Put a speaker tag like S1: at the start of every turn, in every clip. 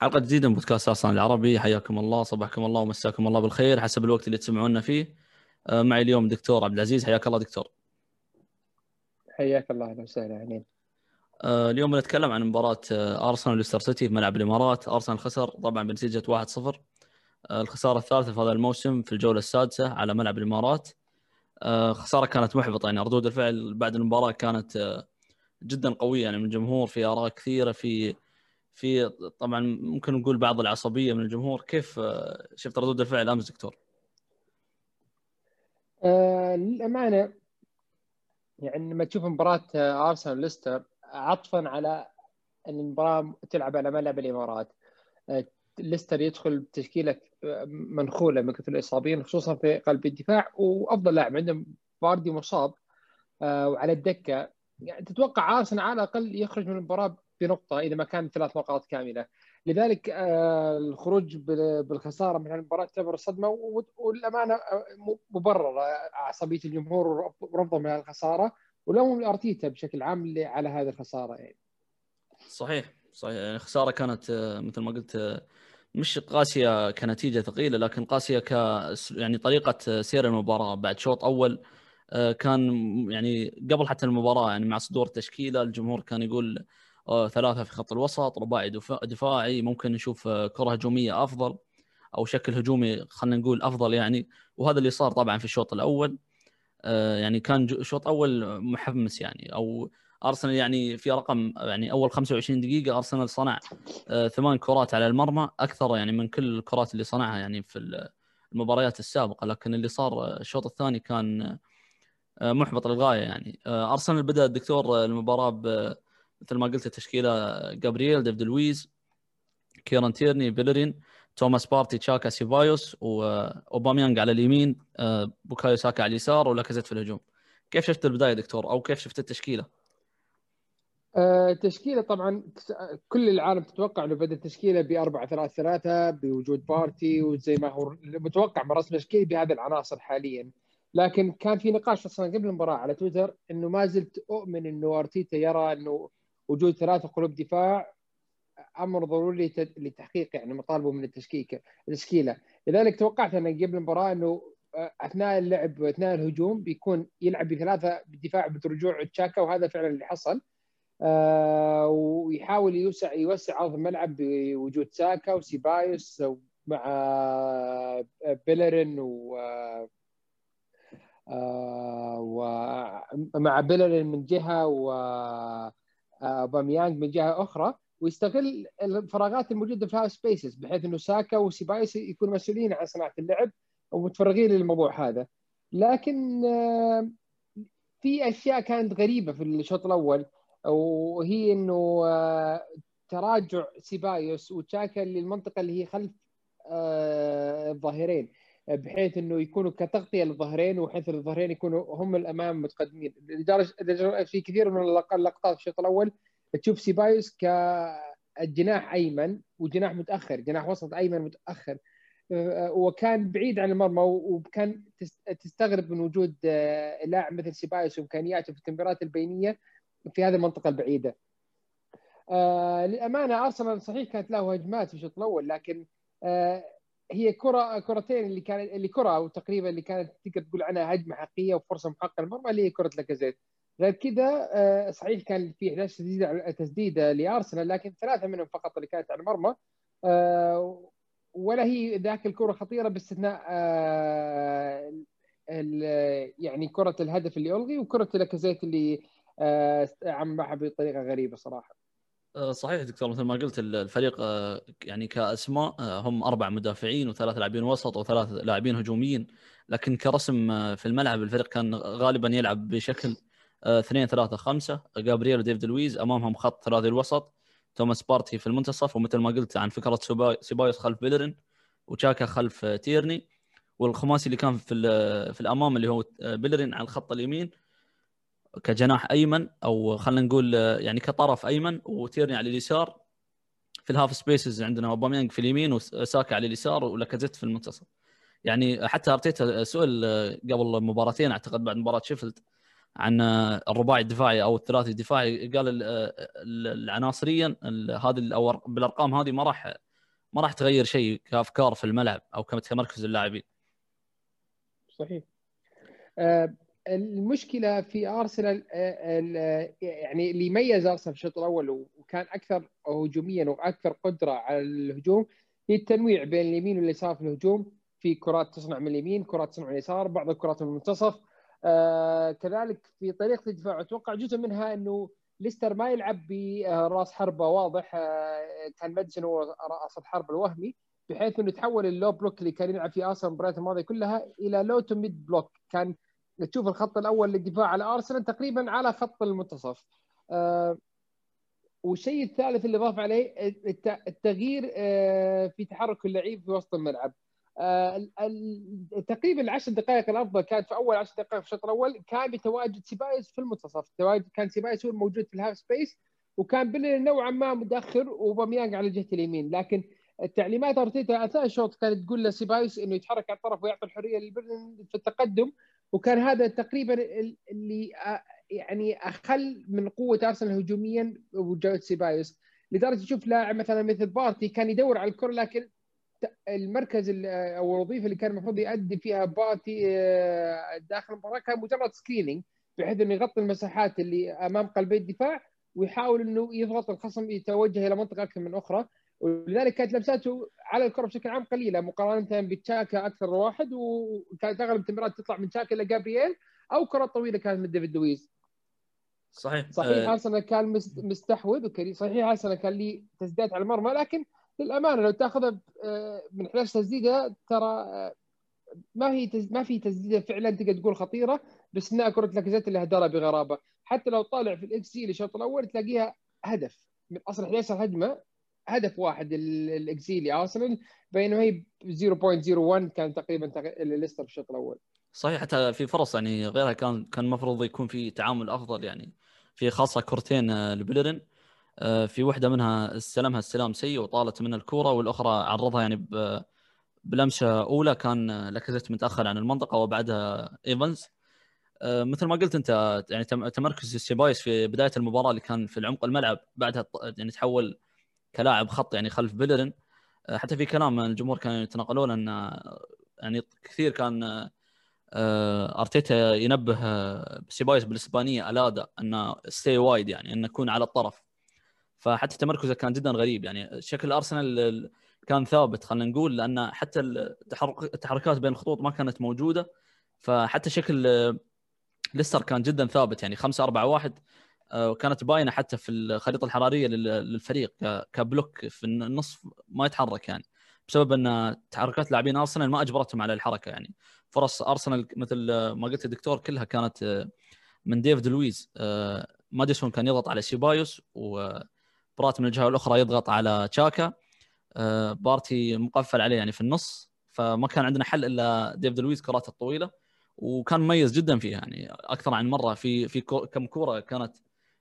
S1: حلقة جديدة من بودكاست ارسنال العربي. حياكم الله صباحكم الله ومساكم الله بالخير. حسب الوقت اللي تسمعونا فيه آه، معي اليوم دكتور عبد العزيز. حياك الله دكتور.
S2: حياك الله. أهلا وسهلا. اهلين
S1: آه، اليوم بنتكلم عن مباراة آه، أرسنال وليستر سيتي في ملعب الإمارات. أرسنال خسر طبعا بنتيجة 1-0 الخسارة الثالثة في هذا الموسم في الجولة السادسة على ملعب الإمارات. خسارة كانت محبطة. يعني ردود الفعل بعد المباراة كانت جدا قوية. يعني من الجمهور في آراء كثيرة في في طبعا ممكن نقول بعض العصبية من الجمهور. كيف آه، شفت ردود الفعل أمس دكتور؟
S2: آه للأمانة يعني لما تشوف مباراة آه، أرسنال ليستر عطفا على إن المباراة تلعب على ملعب الإمارات. آه، ليستر يدخل بتشكيلة منخولة من كثر الإصابين خصوصا في قلب الدفاع وأفضل لاعب عندهم فاردي مصاب وعلى الدكة. يعني تتوقع أرسنال على الأقل يخرج من المباراة بنقطه اذا ما كان ثلاث نقاط كاملة. لذلك آه، الخروج بالخسارة من المباراة تعتبر صدمة والأمانة آه، مبررة. عصبية الجمهور ورفضهم من الخسارة ولوم الأرتيتا بشكل عام على هذه الخسارة يعني.
S1: صحيح صحيح. يعني خساره كانت آه، مثل ما قلت مش قاسية كنتيجة ثقيلة لكن قاسية ك يعني طريقة سير المباراة. بعد شوط أول كان يعني قبل حتى المباراة يعني مع صدور التشكيله الجمهور كان يقول ثلاثة في خط الوسط رباعي دفاعي ممكن نشوف آه، كرة هجومية أفضل أو شكل هجومي خلينا نقول أفضل يعني. وهذا اللي صار طبعا في الشوط الأول. آه، يعني كان شوط أول محمس يعني. أو أرسنال يعني في رقم يعني أول 25 دقيقة أرسنال صنع ثمان كرات على المرمى أكثر يعني من كل الكرات اللي صنعها يعني في المباريات السابقة. لكن اللي صار الشوط الثاني كان محبط للغاية يعني. أرسنال بدأ الدكتور المباراة مثل ما قلت التشكيلة جابرييل ديفيد لويز كيران تيرني بيلرين توماس بارتي تشاكا سيبايوس واوباميانج على اليمين آه، بوكايو ساكا على اليسار ولاكازيت في الهجوم. كيف شفت البداية دكتور؟ أو كيف شفت التشكيلة؟
S2: التشكيلة آه، طبعا كل العالم تتوقع إنه بدأ التشكيلة ب 4 3 3 بوجود بارتي وزي ما هو متوقع من رسم التشكيله بهذه العناصر حاليا. لكن كان في نقاش أصلا قبل المباراة على تويتر إنه ما زلت أؤمن إنه أرتيتا يرى إنه وجود ثلاثة قلوب دفاع أمر ضروري لتحقيق يعني مطالبه من التشكيكه التشكيلة. لذلك توقعت أنا قبل المباراة إنه آه، أثناء اللعب وأثناء الهجوم بيكون يلعب بثلاثة بالدفاع برجوع تشاكا وهذا فعلا اللي حصل. آه ويحاول يوسع يوسع ارض الملعب بوجود ساكا وسيبايوس مع آه، بيلرين و آه ومع بيلرين من جهة و اوباميانج من جهة أخرى ويستغل الفراغات الموجودة في half spaces بحيث إنه ساكا وسيبايوس يكونوا مسؤولين عن صناعة اللعب ومتفرغين للموضوع هذا. لكن آه، في أشياء كانت غريبة في الشوط الأول وهي إنه آه، تراجع سيبايوس وتشاكا للمنطقة اللي هي خلف آه، الظاهرين. بحيث إنه يكونوا كتغطية للظهرين وحيث الظهرين يكونوا هم الأمام متقدمين لدرجه في كثير من اللقطات في الشوط الأول تشوف سيبايوس كجناح أيمن وجناح متأخر جناح وسط أيمن متأخر وكان بعيد عن المرمى وكان تستغرب من وجود آه، لاعب مثل سيبايوس وإمكانياته في التمريرات البينية في هذه المنطقة البعيدة. آه للأمانة أرسنال صحيح كانت له هجمات في الشوط الأول لكن آه هي كرة كرتين اللي كانت اللي كرة أو تقريبا اللي كانت تقدر تقول عنها هجمة حقيقية وفرصة محققة للمرمى اللي هي كرة لاكازيت غير كذا آه، صحيح كان في 11 تسديده تسديده لأرسنال لكن ثلاثة منهم فقط اللي كانت على المرمى. آه، ولا هي ذاك الكرة خطيرة باستثناء آه، يعني كرة الهدف اللي ألغي وكرة لاكازيت اللي عمها بطريقة غريبة
S1: صراحة. صحيح دكتور مثل ما قلت الفريق آه، يعني كأسماء آه، هم أربع مدافعين وثلاث لاعبين وسط وثلاث لاعبين هجوميين. لكن كرسم في الملعب الفريق كان غالبا يلعب بشكل 2 3 5 جابرييل وديفيد لويز أمامهم خط ثلاثي الوسط. توماس بارتي في المنتصف. ومثل ما قلت عن فكرة سيبايوس خلف بيلرين وتشاكا خلف تيرني. والخماسي اللي كان في في الأمام اللي هو بيلرين على الخط اليمين. كجناح أيمن أو خلينا نقول يعني كطرف أيمن وتيرني على اليسار. في ال half spaces عندنا أوباميانج في اليمين وساكا على اليسار ولاكازيت في المنتصف. يعني حتى أرتيتا سئل قبل مباراتين أعتقد بعد مباراة شيفيلد عن الرباعي الدفاعي أو الثلاثي الدفاعي قال العناصريا هذه أو بالأرقام هذه ما راح ما راح تغير شيء كأفكار في الملعب أو كمركز اللاعبين.
S2: صحيح. آه، المشكلة في أرسنال آه، يعني اللي يميز أرسنال في الشوط الأول وكان أكثر هجوميا وأكثر قدرة على الهجوم هي التنويع بين اليمين واليسار في الهجوم. في كرات تصنع من اليمين كرات تصنع من اليسار بعض الكرات من المنتصف. آه كذلك في طريقة الدفاع أتوقع جزء منها إنه ليستر ما يلعب براس حربة واضح. آه كان مادسون هو رأس الحرب الوهمي بحيث إنه تحول ال low block اللي كان يلعب فيه أرسنال المباريات الماضية كلها إلى low to mid block. كان تشوف الخط الأول للدفاع على أرسنال تقريبا على خط المنتصف. آه والشيء الثالث اللي ضاف عليه التغيير آه في تحرك اللعيب في وسط الملعب. آه، تقريبا العشر دقائق الأفضل كانت في أول عشر دقائق في الشوط الأول كان بتواجد سيبايوس في المنتصف. تواجد كان سيبايوس هو الموجود في ال half space وكان بيلرين نوعا ما متأخر واوباميانج على الجهة اليمين. لكن التعليمات أرتيتا أثناء الشوط كانت تقول لسيبايوس إنه يتحرك على الطرف ويعطي الحرية لبيلرين في التقدم. وكان هذا تقريبا اللي يعني أخل من قوة أرسنال هجوميا وجود سيبايوس. لدرجة تشوف لاعب مثلا مثل بارتي كان يدور على الكرة لكن المركز أو الوظيفة اللي كان المفروض يؤدي فيها بارتي آه، داخل المباراة كان مجرد screening بحيث إنه يغطي المساحات اللي أمام قلبي الدفاع ويحاول إنه يضغط الخصم يتوجه إلى منطقة أكثر من أخرى. ولذلك كانت لمساته على الكرة بشكل عام قليلة مقارنة بتشاكا أكثر واحد وكانت أغلب التمريرات تطلع من تشاكا إلى جابرييل أو كرات طويلة كانت من ديفيد لويز.
S1: صحيح.
S2: صحيح أرسنال كان مستحوذ صحيح أرسنال كان له تسديدات على المرمى لكن للأمانة لو تأخذها آه، من 11 تسديدة ترى آه، ما هي تز... ما في تسديدة فعلا تقدر تقول خطيرة بس انها كرة لاكازيت اللي هدرها بغرابة. حتى لو طالع في الإكس جي للشوط الأول تلاقيها هدف. من أصل 11 هجمه هدف واحد الاكسي لارسنال بينما هي 0.01 كان تقريبا ليستر في الشوط الأول.
S1: صحيح حتى في فرص يعني غيرها كان كان المفروض يكون في تعامل أفضل يعني. في خاصة كورتين آه، لبيلرين. آه، في واحدة منها استلمها استلام سيء وطالت منه الكورة والأخرى عرضها يعني بلمسة أولى كان لاكازيت متأخر عن المنطقة وأبعدها إيفنز. آه، مثل ما قلت أنت يعني تمركز سيبايوس في بداية المباراة اللي كان في العمق الملعب بعدها يعني تحول كلاعب خط يعني خلف بيلرين آه، حتى في كلام الجمهور كانوا يتناقلون أن يعني كثير كان أرتيتا ينبه سيبايس بالإسبانية ألادا انه ستي وايد يعني انه يكون على الطرف. فحتى تمركزه كان جدا غريب يعني. شكل أرسنال كان ثابت خلينا نقول لأن حتى التحرك التحركات بين الخطوط ما كانت موجودة. فحتى شكل ليستر كان جدا ثابت يعني 5 4 1 وكانت باينة حتى في الخريطة الحرارية للفريق ك block في النصف ما يتحرك يعني بسبب إن تحركات لاعبين أرسنال ما أجبرتهم على الحركة يعني. فرص أرسنال مثل ما قلت الدكتور كلها كانت من ديفيد لويز ماديسون كان يضغط على سيبايوس و برات من الجهة الأخرى يضغط على تشاكا آه، بارتي مقفل عليه يعني في النص فما كان عندنا حل إلا ديفيد لويز كراته الطويلة وكان مميز جدا فيها يعني أكثر عن مرة في في كم كورة كانت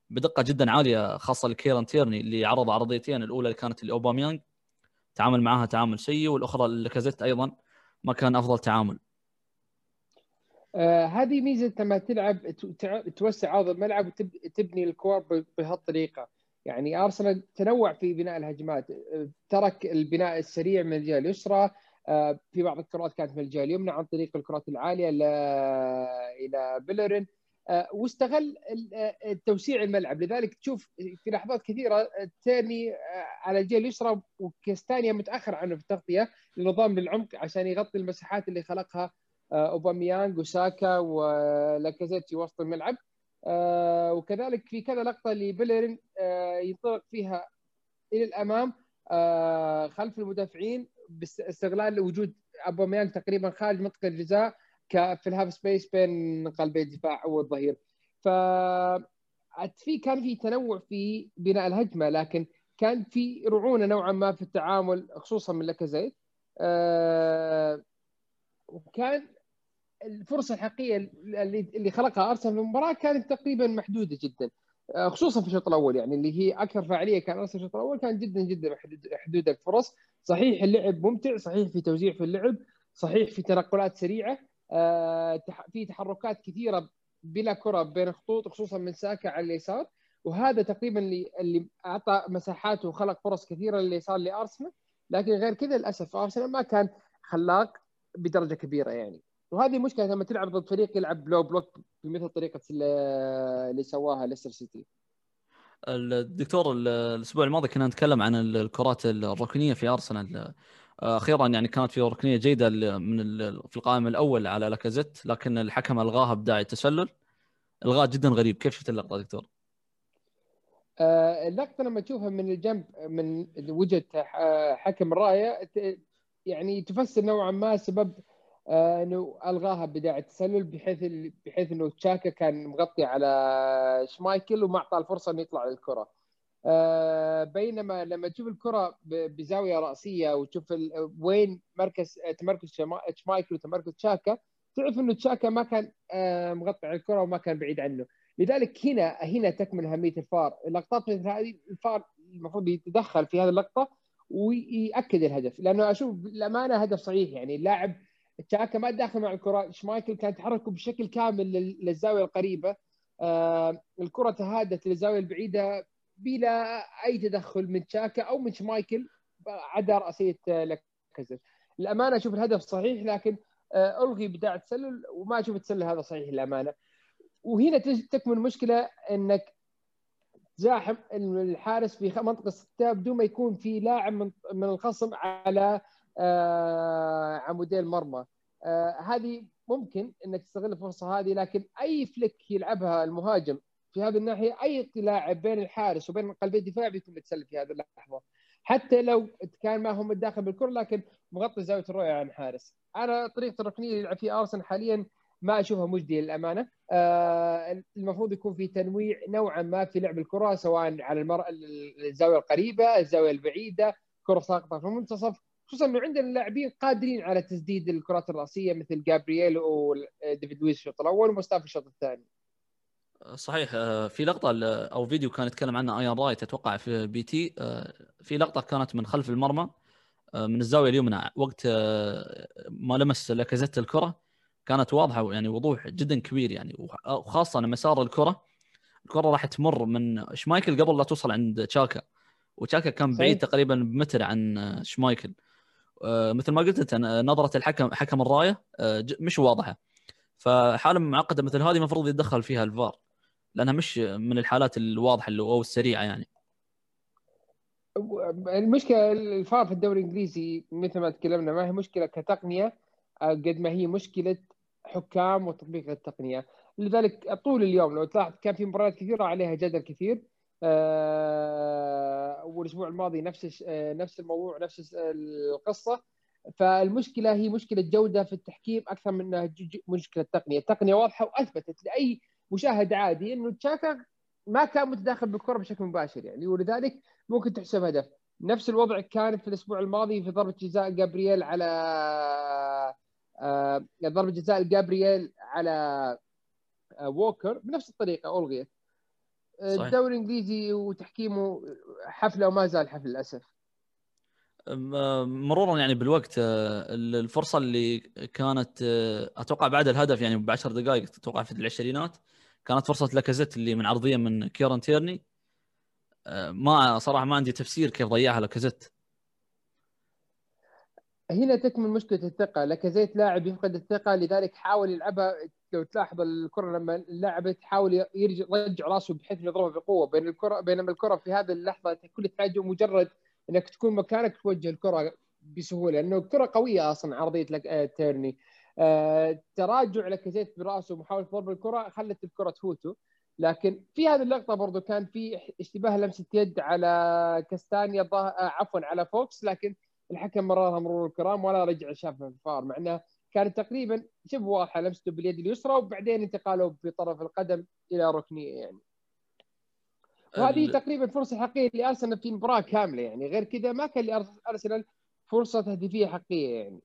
S1: بدقة جدا عالية خاصة لكيران تيرني اللي عرض عرضيتين الأولى اللي كانت لاوباميانج تعامل معها تعامل سيء والأخرى لكازيت أيضا ما كان أفضل تعامل.
S2: آه هذه ميزة لما تلعب توسع هذا الملعب وتبني الكور بهالطريقة. يعني أرسنال تنوع في بناء الهجمات. ترك البناء السريع من الجهة اليسرى. آه، في بعض الكرات كانت من الجهة اليمنى عن طريق الكرات العالية إلى بيلرين. آه، واستغل توسيع الملعب. لذلك تشوف في لحظات كثيرة تيرني آه، على الجهه اليسرى وكيستانيا متأخر عنه في التغطية لنظام للعمق عشان يغطي المساحات اللي خلقها اوباميانج وساكا ولاكازيت في وسط الملعب. آه وكذلك في كذا لقطة لبيلرين آه ينطلق فيها إلى الأمام آه خلف المدافعين باستغلال وجود ابوميانج تقريبا خارج منطقة الجزاء. في ال half space بين قلبي الدفاع أو الظهير ف في كان في تنوع في بناء الهجمة لكن كان في رعونة نوعا ما في التعامل خصوصا من لاكازيت آه وكان الفرصة الحقيقية اللي اللي خلقها أرسنال في المباراة كانت تقريبا محدودة جدا. آه، خصوصا في الشوط الأول يعني اللي هي أكثر فعاليه كان أرسنال في الشوط الأول كان جدا جدا محدود الفرص. صحيح اللعب ممتع صحيح في توزيع في اللعب صحيح في تنقلات سريعة في تحركات كثيرة بلا كرة بين الخطوط خصوصا من ساكا على اليسار. وهذا تقريبا اللي اللي أعطى مساحات وخلق فرص كثيرة لليسار لأرسنال. لكن غير كذا للأسف أرسنال ما كان خلاق بدرجة كبيرة يعني. وهذه مشكلة لما تلعب ضد فريق يلعب لو بلوك بمثل طريقة اللي سواها ليستر سيتي.
S1: الدكتور الأسبوع الماضي كنا نتكلم عن الكرات الركنية في أرسنال. أخيرا يعني كانت في ركنية جيدة من في القائم الأول على لاكازيت لكن الحكم ألغاها بداعي التسلل الغاء جدا غريب كيف شفت اللقطة دكتور؟
S2: آه، اللقطة لما تشوفها من الجنب من وجهة حكم الرايه يعني تفسر نوعا ما سبب آه، إنه ألغاها بداعي التسلل بحيث بحيث إنه تشاكا كان مغطي على شمايكل وما أعطاه الفرصة إنه يطلع للكرة. آه، بينما لما تشوف الكرة بزاوية رأسية وتشوف وين مركز تمركز شمايكل وتمركز تشاكا تعرف إنه تشاكا ما كان آه، مغطي على الكرة وما كان بعيد عنه. لذلك هنا هنا تكمن أهمية الفار، اللقطات مثل هذه الفار المفروض يتدخل في هذه اللقطة ويأكد الهدف. لأنه أشوف الامانه هدف صحيح. يعني اللاعب تشاكا ما داخل مع الكرة شمايكل كان تحركه بشكل كامل للزاوية القريبة. آه الكرة تهادت للزاوية البعيدة بلا أي تدخل من تشاكا أو من شمايكل عدا راسيه لاكازيت الأمانة أشوف الهدف صحيح لكن آه ألغي بداع التسلل وما أشوف التسلل هذا صحيح للأمانة. وهنا تكمن المشكلة إنك تزاحم الحارس في منطقة الستة بدون ما يكون في لاعب من الخصم على آه، عمودي المرمى آه، هذه ممكن إنك تستغل الفرصة هذه لكن أي فليك يلعبها المهاجم في هذه الناحية أي لاعب بين الحارس وبين قلبي الدفاع بيكون متسلل في هذه اللحظة. حتى لو كان ما هو متداخل بالكرة لكن مغطي زاوية الرؤية عن الحارس أنا طريقة الركنية اللي يلعب فيها أرسنال حاليا ما أشوفها مجدية للأمانة. آه المفروض يكون في تنويع نوعا ما في لعب الكرة سواء على المر... الزاوية القريبة الزاوية البعيدة كرة ساقطة في المنتصف. خصوصا إنه عندنا لاعبين قادرين على تسديد الكرات الرأسية مثل جابرييل وديفيد لويس الشوط الأول ومستافي الشوط الثاني.
S1: صحيح آه، في لقطة أو فيديو كان يتكلم عنه ايان رايت أتوقع في BT آه، في لقطة كانت من خلف المرمى آه، من الزاوية اليمنى وقت ما لمس لاكازيت الكرة كانت واضحة يعني وضوح جدا كبير يعني وخاصة مسار الكرة الكرة راح تمر من شمايكل قبل لا توصل عند تشاكا وتشاكا كان بعيد تقريبا بمتر عن شمايكل. مثل ما قلت أنت نظرة الحكم حكم الراية مش واضحة. فحالة معقدة مثل هذه المفروض يتدخل فيها الفار. لأنها مش من الحالات الواضحة أو السريعة يعني.
S2: المشكلة الفار في الدوري الإنجليزي مثل ما تكلمنا ما هي مشكلة كتقنية آه، قد ما هي مشكلة حكام وتطبيق التقنية. لذلك طول اليوم لو تلاحظ كان في مباريات كثيرة عليها جدل كثير آه، والأسبوع الماضي نفس آه، نفس الموضوع نفس القصة. فالمشكلة هي مشكلة جودة في التحكيم أكثر من مشكلة تقنية، التقنيه واضحة وأثبتت لأي مشاهد عادي إنه تشاكا ما كان متداخل بالكرة بشكل مباشر يعني ولذلك ممكن تحسب هدف. نفس الوضع كان في الأسبوع الماضي في ضربة جزاء جابرييل على آه ضربة جزاء جابرييل على آه ووكر بنفس الطريقة الغيت. الدوري الإنجليزي وتحكيمه حفلة وما زال حفل للأسف
S1: مرورا يعني بالوقت آه، الفرصة اللي كانت آه، أتوقع بعد الهدف يعني ب 10 دقائق أتوقع في العشرينات كانت فرصة لاكازيت اللي من عرضية من كيران تيرني. آه، ما صراحة ما عندي تفسير كيف ضيعها لاكازيت.
S2: هنا تكمن مشكلة الثقة. لاكازيت لاعب يفقد الثقة لذلك حاول يلعبها. لو تلاحظ الكرة لما اللاعب تحاول يرجع يرجع راسه بحيث يضربها بقوة. بين الكره بينما الكرة في هذه اللحظة كل تحتاجه مجرد إنك تكون مكانك توجه الكرة بسهولة لأنه الكرة قوية أصلا عرضية لك آه تيرني. آه تراجع لاكازيت برأسه ومحاوله ضرب الكرة خلت الكرة تفوته. لكن في هذه اللقطة برضو كان في اشتباه لمسة يد على كاستانيا آه عفوا على فوكس. لكن الحكم مررها مرور الكرام ولا رجع شافها في الفار مع إنه كانت تقريبا شبه واضحة لمسته باليد اليسرى وبعدين انتقاله بطرف القدم إلى ركنية يعني. وهذه ال... تقريبا فرصة حقيقية لأرسنال في مباراة كاملة يعني. غير كذا ما كان لارسنال فرصة تهديفية حقيقية يعني.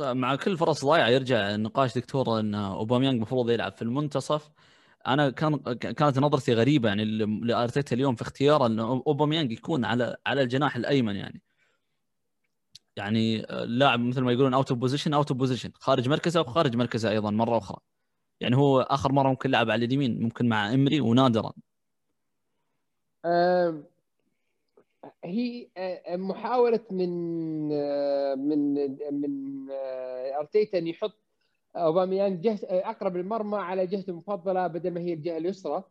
S1: مع كل فرص ضايعة يرجع نقاش دكتور إن أوباميانج المفروض يلعب في المنتصف. أنا كان كانت نظرتي غريبة يعني لأرتيتا اليوم في اختياره إن أوباميانج يكون على على الجناح الأيمن يعني. يعني اللاعب مثل ما يقولون out of position out of position خارج مركزه وخارج مركزه أيضا مرة أخرى. يعني هو آخر مرة ممكن لعب على اليمين ممكن مع إمري ونادرا.
S2: هي محاولة من من من أرتيتا أن يحط اوباميانج جهه أقرب للمرمى على جهته المفضلة بدل ما هي الجهة اليسرى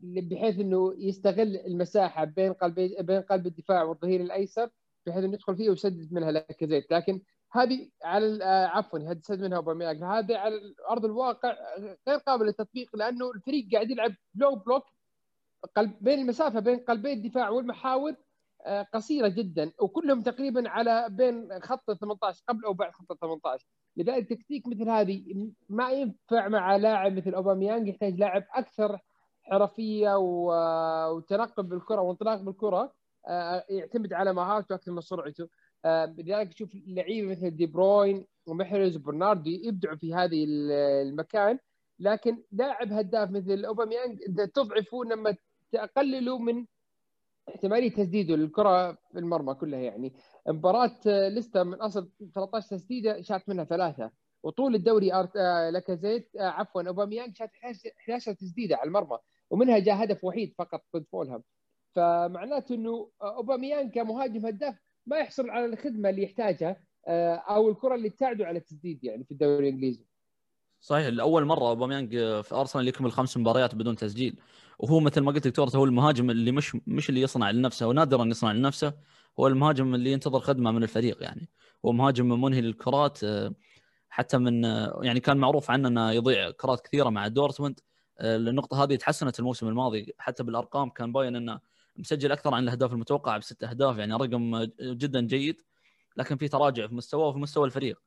S2: بحيث إنه يستغل المساحة بين قلب بين قلب الدفاع والظهير الأيسر بحيث إنه يدخل فيه ويسدد منها لاكازيت لكن هذه على عفوا يسدد منها اوباميانج هذه على ارض الواقع غير قابل للتطبيق لأنه الفريق قاعد يلعب low block قلب بين المسافة بين قلبي الدفاع والمحاور آه، قصيرة جدا وكلهم تقريبا على بين خط 18 قبل أو بعد خط 18 لذلك تكتيك مثل هذه ما ينفع مع لاعب مثل أوباميانج يحتاج لاعب أكثر حرفية وتنقل بالكرة وانطلاق بالكرة آه، يعتمد على مهارته أكثر من سرعته. آه، لذلك تشوف لعيبة مثل دي بروين ومحرز وبرناردو يبدعوا في هذه المكان. لكن لاعب هداف مثل أوباميانج تضعفه لما تقللوا من احتمالية تسديده للكرة في المرمى كلها يعني. مباراة لسته من أصل 13 تسديدة شات منها ثلاثة. وطول الدوري أرت... آه، لاكازيت آه، عفوا أوباميانج شات 11 تسديدة على المرمى. ومنها جاء هدف وحيد فقط ضد فولهام. فمعناته إنه أوباميانج كمهاجم هداف ما يحصل على الخدمة اللي يحتاجها آه، أو الكرة اللي تساعده على التسديد يعني في الدوري الإنجليزي.
S1: صحيح لأول مرة أوباميانج في أرسنال يكمل خمس مباريات بدون تسجيل. وهو مثل ما قلت دكتور هو المهاجم اللي مش مش اللي يصنع لنفسه ونادرا يصنع لنفسه هو المهاجم اللي ينتظر خدمة من الفريق يعني. هو مهاجم منهي للكرات آه، حتى من آه، يعني كان معروف عنه إنه يضيع كرات كثيرة مع دورتموند آه، النقطه هذه تحسنت الموسم الماضي. حتى بالأرقام كان باين إنه مسجل أكثر عن الأهداف المتوقعة بست أهداف يعني رقم جدا جيد لكن في تراجع في مستواه وفي مستوى الفريق.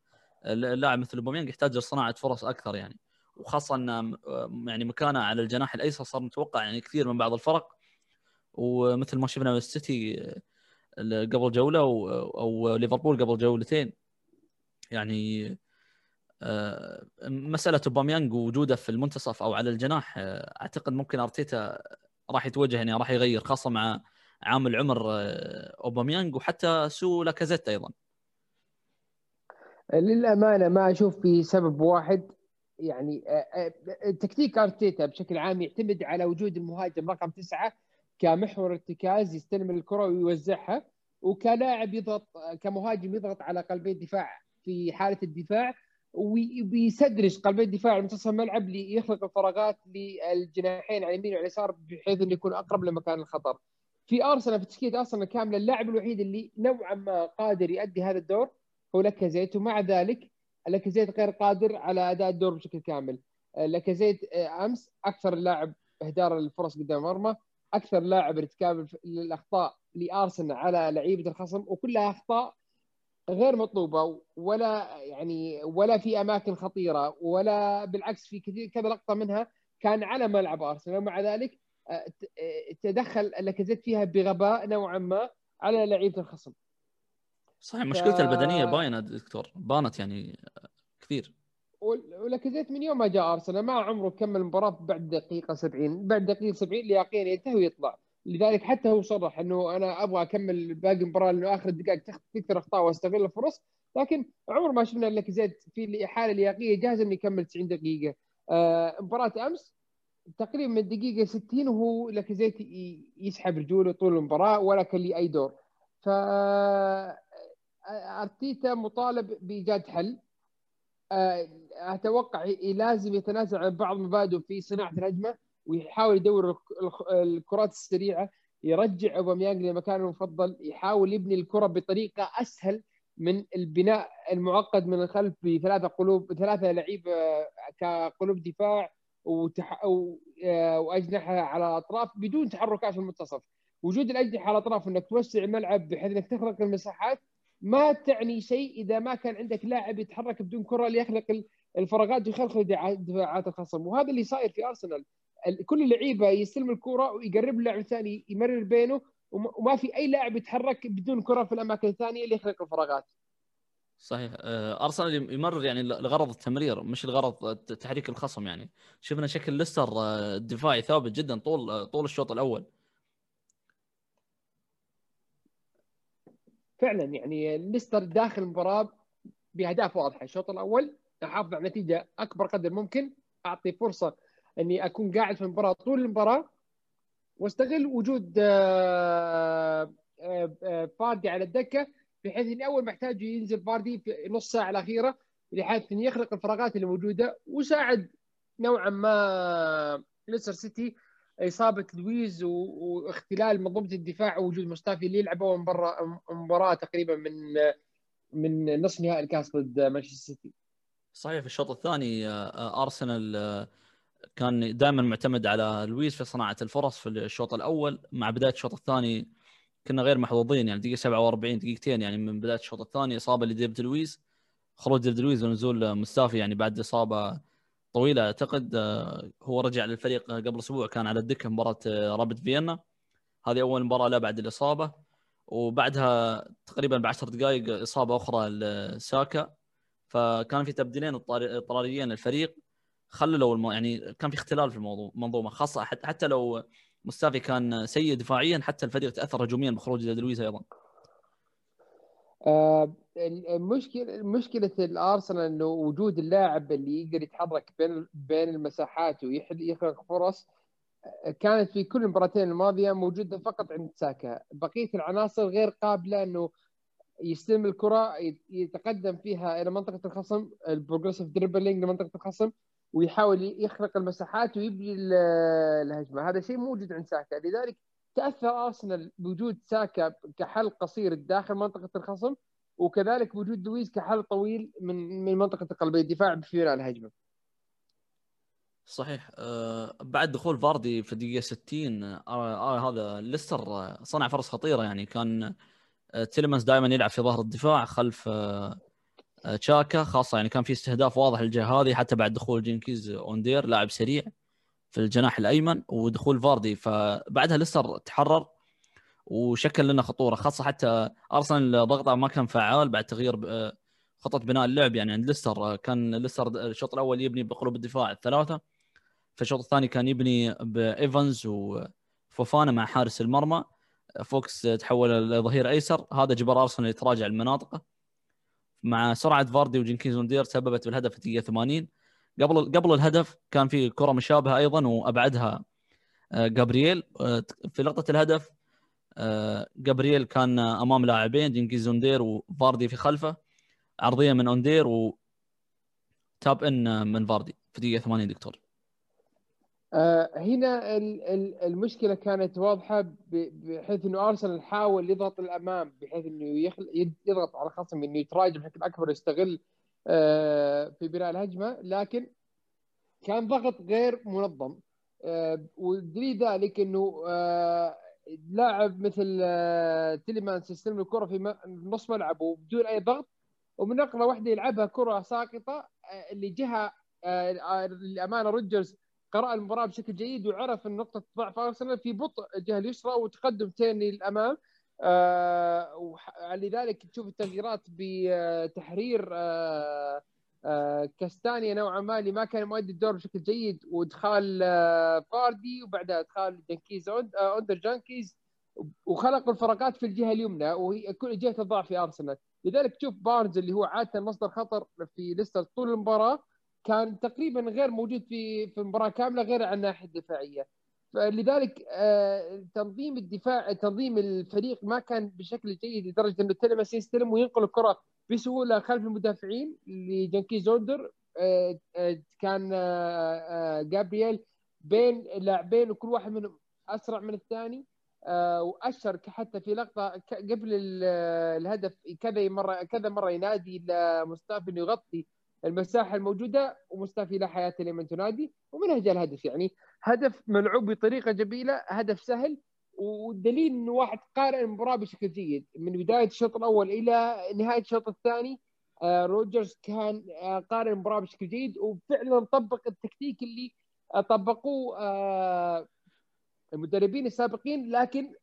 S1: اللاعب مثل أوباميانج يحتاج لصناعة فرص أكثر يعني. وخاصة إن يعني مكانه على الجناح الأيسر صار متوقع يعني كثير من بعض الفرق. ومثل ما شفنا السيتي قبل جولة أو ليفربول قبل جولتين. يعني آه، مسألة أوباميانج وجوده في المنتصف أو على الجناح آه، أعتقد ممكن أرتيتا راح يتوجه يعني راح يغير خاصة مع عامل عمر آه، أوباميانج وحتى سو لاكازيت أيضا.
S2: للأمانة ما أشوف في سبب واحد. يعني آه، آه، تكتيك ارتيتا بشكل عام يعتمد على وجود المهاجم رقم تسعة كمحور ارتكاز يستلم الكرة ويوزعها وكلاعب يضغط كمهاجم يضغط على قلبي الدفاع في حالة الدفاع وبيسدرج قلبي الدفاع منتصف الملعب ليخلق الفراغات للجناحين على اليمين واليسار بحيث إنه يكون أقرب لمكان الخطر. في أرسنال في تشكيلة أرسنال كاملة اللاعب الوحيد اللي نوعا ما قادر يؤدي هذا الدور هو لاكازيت ومع ذلك لاكازيت غير قادر على أداء الدور بشكل كامل. لاكازيت آه، أمس أكثر لاعب اهدار الفرص قدام المرمى أكثر لاعب ارتكاب الأخطاء لأرسنال على لعيبة الخصم وكلها أخطاء غير مطلوبة ولا يعني ولا في أماكن خطيرة ولا بالعكس في كثير كذا لقطة منها كان على ملعب أرسنال ومع ذلك آه، آه، تدخل لاكازيت فيها بغباء نوعا ما على لعيبة الخصم.
S1: صحيح مشكلته ف... البدنية باينة دكتور بانت يعني كثير.
S2: ولكزيت من يوم ما جاء ارسنال ما عمره كمل المباراه بعد دقيقة 70 بعد دقيقة 70 لياقيا ينتهي ويطلع. لذلك حتى هو صرح إنه أنا أبغى أكمل باقي المباراه لأنه آخر الدقائق تكثر اخطاء وأستغل الفرص. لكن عمر ما شفنا لاكازيت في حاله لياقيه جاهز إنه يكمل 90 دقيقة. آه مباراة أمس تقريبا من الدقيقه 60 وهو لاكازيت يسحب رجوله طول المباراة ولا كان لي أي دور. ف أرتيتا مطالب بإيجاد حل. آه، أتوقع لازم يتنازل عن بعض مبادئه في صناعة الهجمة ويحاول يدور الكرات السريعة يرجع اوباميانج لمكانه المفضل يحاول يبني الكرة بطريقة أسهل من البناء المعقد من الخلف بثلاثة قلوب ثلاثة لعيبه كقلوب دفاع وتح... آه، وأجنحة على الأطراف بدون تحركات في المنتصف وجود الأجنحة على الأطراف إنك توسع الملعب بحيث إنك تخلق المساحات ما تعني شيء إذا ما كان عندك لاعب يتحرك بدون كرة ليخلق الفراغات ويخلق دفاعات الخصم. وهذا اللي صاير في أرسنال. كل اللعيبه يستلم الكرة ويقرب اللاعب الثاني يمرر بينه وما في أي لاعب يتحرك بدون كرة في الأماكن الثانية ليخلق الفراغات.
S1: صحيح. آه، أرسنال يمرر يعني لغرض التمرير مش لغرض تحريك الخصم يعني. شفنا شكل ليستر آه، الدفاعي ثابت جدا طول آه، طول الشوط الأول.
S2: فعلا يعني ليستر داخل المباراة بأهداف واضحة. الشوط الأول أحافظ على نتيجة أكبر قدر ممكن. أعطي فرصة إني أكون قاعد في المباراة طول المباراة وأستغل وجود فاردي على الدكة بحيث إني أول ما احتاجه ينزل فاردي في نص ساعة الأخيرة بحيث إنه يخلق الفراغات اللي موجودة وساعد نوعا ما ليستر سيتي إصابة لويز واختلال منظومة الدفاع ووجود مصطفى اللي يلعب مباراه مباراة تقريبا من من نصف نهائي الكاس ضد مانشستر سيتي.
S1: صحيح في الشوط الثاني آه، أرسنال آه، كان دائما معتمد على لويز في صناعة الفرص في الشوط الأول مع بداية الشوط الثاني كنا غير محظوظين يعني دقيقة 47 دقيقتين يعني من بداية الشوط الثاني إصابة لديفيد لويز خروج ديفيد لويز ونزول مستافي يعني بعد إصابة طويلة. أعتقد آه، هو رجع للفريق قبل أسبوع كان على الدكة مباراة رابيد فيينا. هذه أول مباراة له بعد الإصابة. وبعدها تقريبا ب 10 دقائق إصابة أخرى لساكا. فكان في تبديلين اضطراريين للفريق. خللوا الم... يعني كان في اختلال في الموضوع المنظومه خاصة. حتى لو مستافي كان سيء دفاعيا حتى الفريق تأثر هجوميا بخروج لويز أيضا.
S2: آه المشكلة مشكلة الأرسنال إنه وجود اللاعب اللي يقدر يتحرك بين بين المساحات ويخلق فرص كانت في كل المباراتين الماضية موجودة فقط عند ساكا. بقية العناصر غير قابلة إنه يستلم الكرة يتقدم فيها إلى منطقة الخصم ال progressive dribbling لمنطقه الخصم ويحاول يخلق المساحات ويبني الهجمة. هذا شيء موجود عند ساكا. لذلك تأثر أرسنال بوجود ساكا كحل قصير داخل منطقة الخصم وكذلك وجود لويز كحل طويل من من منطقة قلب الدفاع ببناء الهجمة.
S1: صحيح. أه بعد دخول فاردي في الدقيقة 60 آه آه هذا ليستر صنع فرص خطيرة يعني. كان آه تيلمنز دائما يلعب في ظهر الدفاع خلف آه تشاكا خاصة يعني كان في استهداف واضح للجهة هذه حتى بعد دخول جينكيز أوندير لاعب سريع في الجناح الأيمن ودخول فاردي. فبعدها ليستر تحرر وشكل لنا خطورة خاصة حتى أرسنال ضغطه ما كان فعال بعد تغيير خطه بناء اللعب. يعني عند ليستر كان ليستر الشوط الأول يبني بقلوب الدفاع الثلاثة في الشوط الثاني كان يبني بإيفنز وفوفانا مع حارس المرمى. فوكس تحول لظهير أيسر هذا جبر أرسنال يتراجع المناطق. مع سرعة فاردي وجنكيز أوندير سببت بالهدف في الدقيقة 80 قبل قبل الهدف كان في كرة مشابهة أيضا وأبعدها آه، جابرييل. آه، في لقطة الهدف آه، جابرييل كان أمام لاعبين جنكيز وندير وفاردي في خلفه. عرضية من أوندير و تاب إن من فاردي. في دقيقة 80 دكتور.
S2: آه، هنا المشكلة كانت واضحة بحيث إنه أرسنال حاول يضغط الأمام بحيث إنه. يضغط على الخصم إنه يتراجع بشكل أكبر يستغل آه، في بناء الهجمة. لكن كان ضغط غير منظم. آه، ودليل ذلك إنه لاعب مثل تيليمانس يستلم الكرة في نص ملعبه بدون أي ضغط ومن نقله واحدة يلعبها كرة ساقطة اللي جهة للأمانة روجرز قرأ المباراة بشكل جيد وعرف إن نقطة ضعف أرسنال في بطء الجهة اليسرى وتقدم تيرني للأمام آه لذلك تشوف التغييرات بتحرير آه آه كاستانيا نوعا ما اللي ما كان مؤدي الدور بشكل جيد وإدخال آه فاردي وبعدها إدخال جنكيز آه اوندر جنكيز وخلقوا الفراغات في الجهة اليمنى وهي كل جهة الضعف في أرسنال. لذلك تشوف بارنز اللي هو عادة مصدر خطر في ليستر طول المباراة كان تقريبا غير موجود في في المباراه كاملة غير عن الناحية الدفاعية. فلذلك آه، تنظيم الدفاع تنظيم الفريق ما كان بشكل جيد لدرجة انه تلمس يستلم وينقل الكرة بسهولة خلف المدافعين لجانكي زوندر. آه، آه، كان جابرييل بين لاعبين وكل واحد منهم أسرع من الثاني. وأشر حتى في لقطة قبل الهدف كذا مرة كذا مرة ينادي لمصطفى إنه يغطي المساحة الموجودة ومستافي لا حياة لمن تنادي ومنها جاء الهدف. يعني هدف ملعوب بطريقة جميلة هدف سهل والدليل إنه واحد قارئ المباراة بشكل جيد. من بداية الشوط الأول إلى نهاية الشوط الثاني آه، روجرز كان آه، قارئ المباراة بشكل جيد وفعلا طبق التكتيك اللي آه، طبقوه المدربين السابقين لكن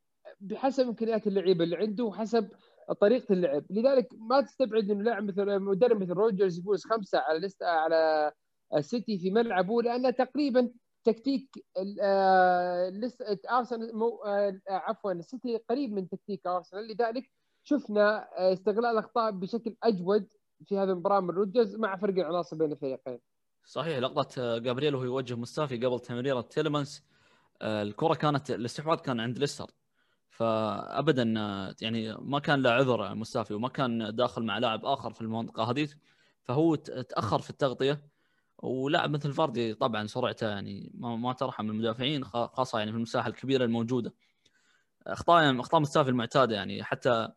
S2: بحسب إمكانيات اللعيبة اللي عنده وحسب طريقة اللعب. لذلك ما تستبعد إنه لاعب مثل مدرب مثل روجرز يفوز خمسة على لست على السيتي في ملعبه لأنه تقريبا تكتيك آه، أرسنال آه، عفوا السيتي قريب من تكتيك أرسنال. لذلك شفنا آه، استغلال الأخطاء بشكل أجود في هذه المباراة من روجرز مع فرق العناصر بين الفريقين.
S1: صحيح لقطة جابريل وهو يوجه مستافي قبل تمريرة تيليمانس الكرة كانت الاستحواذ كان عند ليستر. فابدا يعني ما كان له عذر مستافي وما كان داخل مع لاعب آخر في المنطقة هذيك فهو تأخر في التغطية. ولاعب مثل فاردي طبعا سرعته يعني ما, ترحم المدافعين خاصة يعني في المساحة الكبيرة الموجودة. أخطاء أخطاء مستافي المعتاده يعني حتى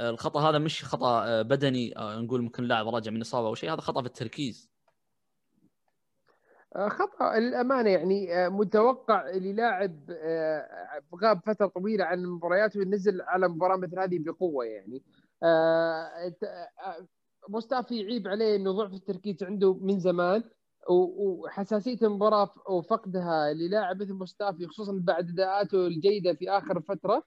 S1: الخطأ هذا مش خطأ بدني نقول ممكن لاعب راجع من إصابة أو شيء هذا خطأ في التركيز.
S2: آه، خطأ للأمانة يعني آه، متوقع للاعب آه، غاب فترة طويلة عن المباريات وينزل على مباراة مثل هذه بقوة يعني. مصطفى يعيب عليه إنه ضعف التركيز عنده من زمان وحساسية المباراة وفقدها للاعب مثل مصطفى خصوصا بعد أداءاته الجيدة في آخر فترة.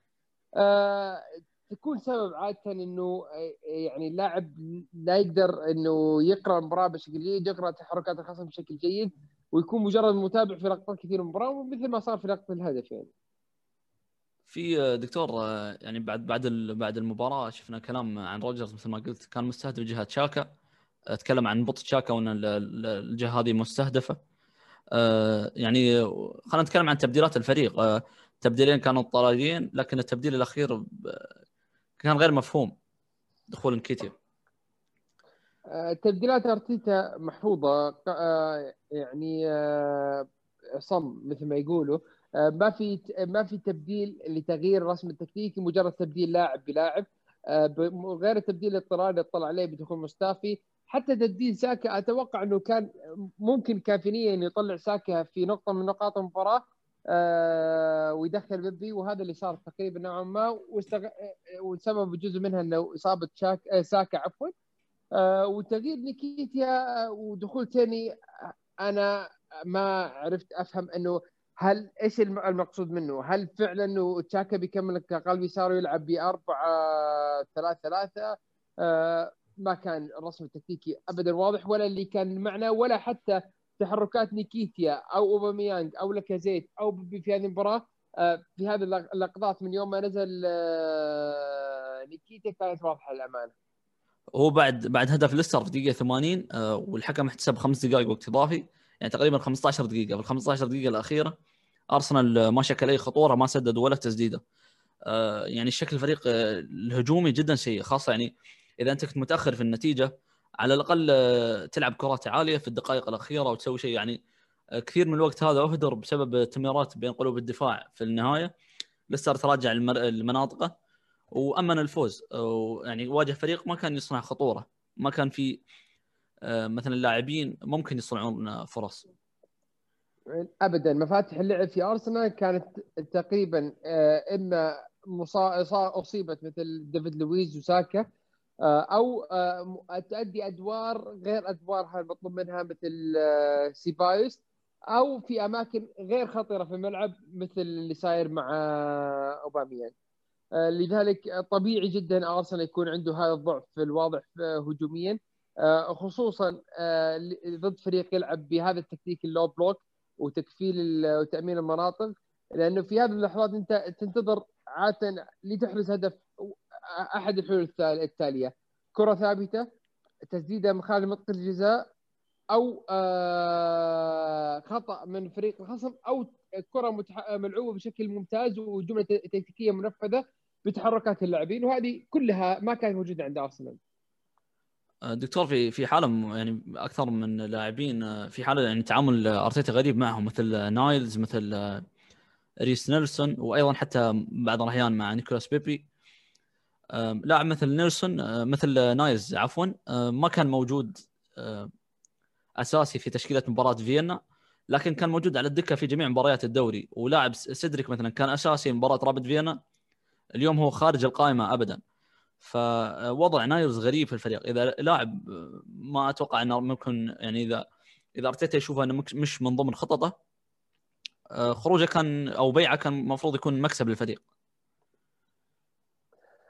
S2: تكون سبب عادة إنه يعني اللاعب لا يقدر إنه يقرأ المباراة بشكل جيد يقرأ تحركات الخصم بشكل جيد. ويكون مجرد متابع في لقطات كثير من المباراه مثل ما صار في لقطة الهدف يعني.
S1: في دكتور يعني بعد بعد بعد المباراة شفنا كلام عن روجرز مثل ما قلت كان مستهدف جهة شاكا تكلم عن بطء شاكا وأن الجهة هذه مستهدفة. يعني خلينا نتكلم عن تبديلات الفريق. تبديلين كانوا اضطراريين لكن التبديل الأخير كان غير مفهوم. دخول انكيتيا
S2: آه، تبديلات أرتيتا محفوظة آه، يعني آه، صم مثل ما يقولوا. ما في ما في تبديل لتغيير الرسم التكتيكي مجرد تبديل لاعب بلاعب. غير التبديل الاضطراري اللي طلع عليه بدخول مستافي حتى تبديل ساكا أتوقع إنه كان ممكن كافينيا إنه يطلع ساكا في نقطة من نقاط المباراة آه ويدخل بيبي. وهذا اللي صار تقريبا نوعا ما. والسبب جزء منها إنه إصابة شاك... آه ساكا عفوا. آه وتغيير نيكيتيا ودخول تاني أنا ما عرفت أفهم إنه هل إيش المقصود منه؟ هل فعلا إنه تشاكا بيكمل كقلب يسار ويلعب ب 4 3 3 ما كان الرسم التكتيكي ابدا واضح ولا اللي كان معنا ولا حتى تحركات نيكيتيا أو اوباميانج أو لاكازيت أو في هذه المباراة آه، في هذه اللقطات من يوم ما نزل آه، نيكيتيا كانت واضحة للأمانة.
S1: هو بعد بعد هدف ليستر في دقيقة 80 آه، والحكم احتسب خمس دقائق وقت إضافي. يعني تقريبا 15 دقيقة. في ال 15 دقيقة الأخيرة أرسنال ما شكل أي خطورة ما سدد ولا تسديدة. يعني شكل الفريق الهجومي جدا سيء. خاصة يعني إذا أنت كنت متأخر في النتيجة على الأقل آه، تلعب كرات عالية في الدقائق الأخيرة وتسوي شيء. يعني آه، كثير من الوقت هذا أهدر بسبب تمريرات بين قلوب الدفاع في النهاية. لسه تراجع المناطق. وأمن الفوز. يعني واجه فريق ما كان يصنع خطورة. ما كان في آه، مثلا اللاعبين ممكن يصنعون فرص.
S2: ابدا. مفاتيح اللعب في أرسنال كانت تقريبا إما أصيبت مثل ديفيد لويز وساكا آه، أو آه، تؤدي أدوار غير ادوارها المطلوب منها مثل آه، سيبايوس أو في أماكن غير خطيرة في الملعب مثل اللي صاير مع اوباميان لذلك طبيعي جدا أرسنال يكون عنده هذا الضعف الواضح هجوميا. خصوصا ضد فريق يلعب بهذا التكتيك ال low block وتكفيل وتأمين المناطق لأنه في هذه اللحظات أنت تنتظر عادة لتحرز هدف أحد الحلول التاليه كرة ثابتة تسديدة من خارج منطقة الجزاء أو آه، خطأ من فريق الخصم أو كرة. ملعوبة بشكل ممتاز وجملة تكتيكية منفذة. بتحركات اللاعبين وهذه كلها ما كانت موجودة عند أرسنال.
S1: آه، دكتور في في حالة يعني أكثر من لاعبين آه، في حالة يعني تعامل أرتيتا غريب معهم مثل نايلز مثل ريس نيلسون وأيضا حتى بعض الأحيان مع نيكولاس بيبي. لاعب مثل نيلسون مثل نايلز عفوا ما كان موجود أساسي في تشكيلة مباراة فيينا لكن كان موجود على الدكة في جميع مباريات الدوري. ولاعب سيدريك مثلا كان أساسي مباراه رابيد فيينا. اليوم هو خارج القائمة ابدا. فوضع نايلز غريب في الفريق. إذا لاعب ما أتوقع إنه ممكن يعني إذا إذا أرتيتا يشوفه إنه مش من ضمن خططه خروجه كان أو بيعه كان المفروض يكون مكسب للفريق.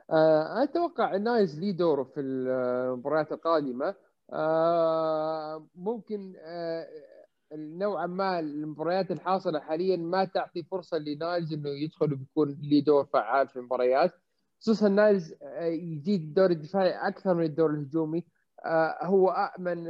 S2: آه، أتوقع نايلز لي دور في المباريات القادمة. آه، ممكن آه، نوعا ما المباريات الحاصلة حاليا ما تعطي فرصة لنايلز إنه يدخل ويكون لي دور فعال في المباريات. خصوصا نايلز يجيد الدور الدفاعي أكثر من الدور الهجومي. هو آمن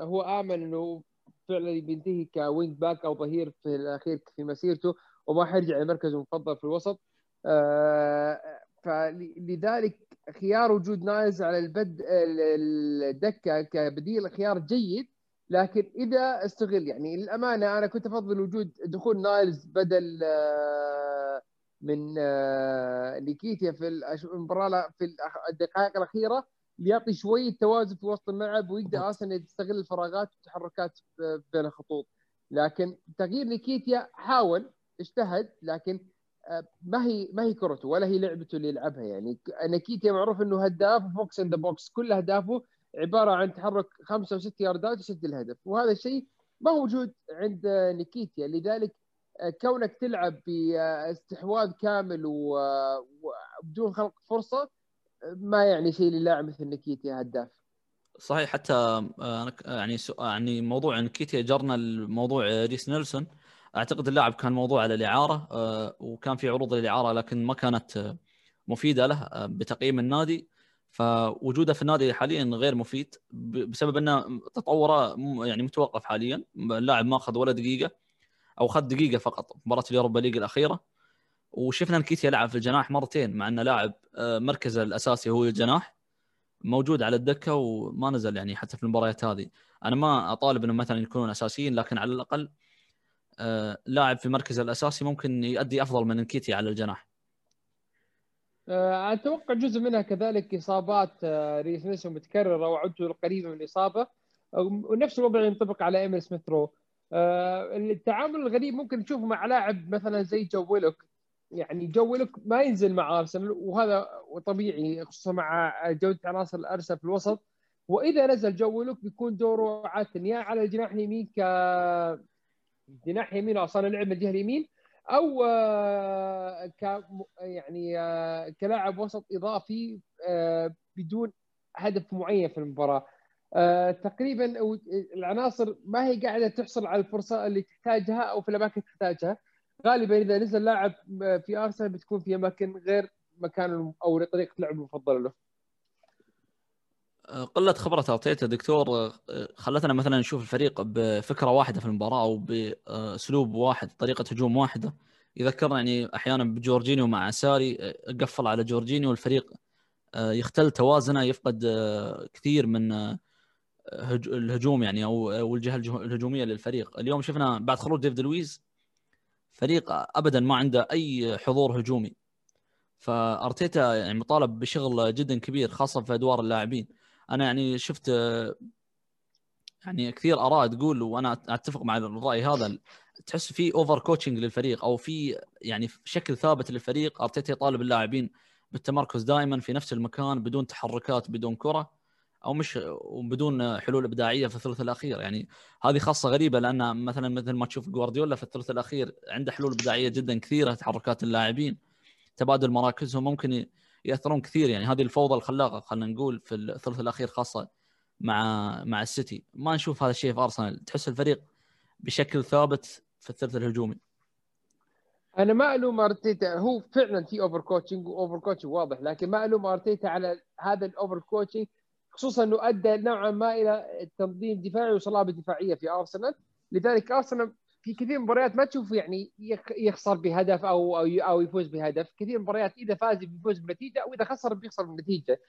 S2: هو آمن إنه فعلا بينتهي كـ wing back أو ظهير في الأخير في مسيرته وما حيرجع لمركزه المفضل في الوسط. آه، فلذلك خيار وجود نايلز على البد الدكة كبديل خيار جيد. لكن إذا استغل يعني للأمانة أنا كنت أفضل وجود دخول نايلز بدل آه، من آه، نيكيتيا في المباراة في الدقائق الأخيرة ليعطي شوية توازن في وسط الملعب ويقدر أصلا يستغل الفراغات والتحركات بين الخطوط لكن تغيير نيكيتيا حاول اجتهد لكن آه، ما هي ما هي كرته ولا هي لعبته اللي يلعبها. يعني نيكيتيا معروف إنه هداف box in the box كل أهدافه عبارة عن تحرك خمسة وست ياردات ويسجل الهدف. وهذا الشيء ما موجود عند نيكيتيا. لذلك آه، كونك تلعب باستحواذ كامل وبدون خلق فرصة ما يعني شيء للاعب مثل نيكيتيا هداف.
S1: صحيح حتى آه، يعني يعني موضوع نيكيتيا جرنا الموضوع ريس نيلسون. أعتقد اللاعب كان موضوع على الإعارة وكان في عروض للإعارة لكن ما كانت مفيدة له بتقييم النادي. فوجوده في النادي حاليا غير مفيد بسبب أنه تطوره يعني متوقف حاليا. اللاعب ما أخذ ولا دقيقة أو اخذ دقيقة فقط مباراة اليوروبا ليج الأخيرة. وشفنا نكيتيا لعب في الجناح مرتين مع أنه لاعب آه، مركزه الأساسي هو الجناح موجود على الدكة وما نزل يعني حتى في المباريات هذه. أنا ما أطالب إنهم مثلا يكونون أساسيين لكن على الأقل آه، لاعب في مركزه الأساسي ممكن يؤدي أفضل من نكيتيا على الجناح.
S2: أتوقع جزء منها كذلك إصابات آه، ريس نيلسون متكررة وعدته القريبة من الإصابة. ونفس الوضع ينطبق على إيميل سميث رو. آه، التعامل الغريب ممكن نشوفه مع لاعب مثلا زي جو ويلوك. يعني جو ويلوك ما ينزل مع أرسنال وهذا طبيعي خصوصا مع جوده عناصر الأرسنال في الوسط. وإذا نزل جو ويلوك بيكون دوره عاده يا على الجناح اليمين ك جناح يمين أو صانع لعب من الجهة اليمين أو آه، ك يعني آه، كلاعب وسط إضافي آه، بدون هدف معين في المباراة. تقريبا العناصر ما هي قاعدة تحصل على الفرصة اللي تحتاجها أو في الأماكن تحتاجها. غالبا إذا نزل لاعب في أرسنال بتكون في أماكن غير مكان أو طريقه لعب المفضلة له.
S1: قلة خبرة أرتيتا دكتور خلتنا مثلا نشوف الفريق بفكرة واحدة في المباراة أو بأسلوب واحد طريقة هجوم واحدة. يذكرنا يعني أحيانا بجورجينيو مع ساري قفل على جورجينيو والفريق يختل توازنه يفقد كثير من الهجوم يعني أو الجهه الهجومية للفريق. اليوم شفنا بعد خروج ديفيد لويز فريق ابدا ما عنده أي حضور هجومي. فأرتيتا يعني مطالب بشغل جدا كبير خاصة في أدوار اللاعبين. أنا يعني شفت يعني كثير آراء تقول وأنا أتفق مع الراي هذا تحس في over coaching للفريق أو في يعني شكل ثابت للفريق. أرتيتا يطالب اللاعبين بالتمركز دائما في نفس المكان بدون تحركات بدون كرة أو مش وبدون حلول إبداعية في الثلث الأخير. يعني هذه خاصة غريبة لأن مثلا مثل ما تشوف جوارديولا في الثلث الأخير عنده حلول إبداعية جدا كثيرة تحركات اللاعبين تبادل مراكزهم. ممكن يأثرون كثير يعني. هذه الفوضى الخلاقة خلينا نقول في الثلث الأخير خاصة مع مع السيتي. ما نشوف هذا الشيء في أرسنال. تحس الفريق بشكل ثابت في الثلث الهجومي.
S2: أنا ما ألوم أرتيتا. هو فعلا في over-coaching و over-coaching واضح لكن ما ألوم أرتيتا على هذا ال over-coaching خصوصا إنه أدى نوعا ما إلى تنظيم دفاعي وصلابه دفاعية في أرسنال. لذلك أرسنال في كثير مباريات ما تشوف يعني يخسر بهدف أو أو أو يفوز بهدف. كثير مباريات إذا فاز بيفوز بنتيجة واذا خسر بيخسر بنتيجة.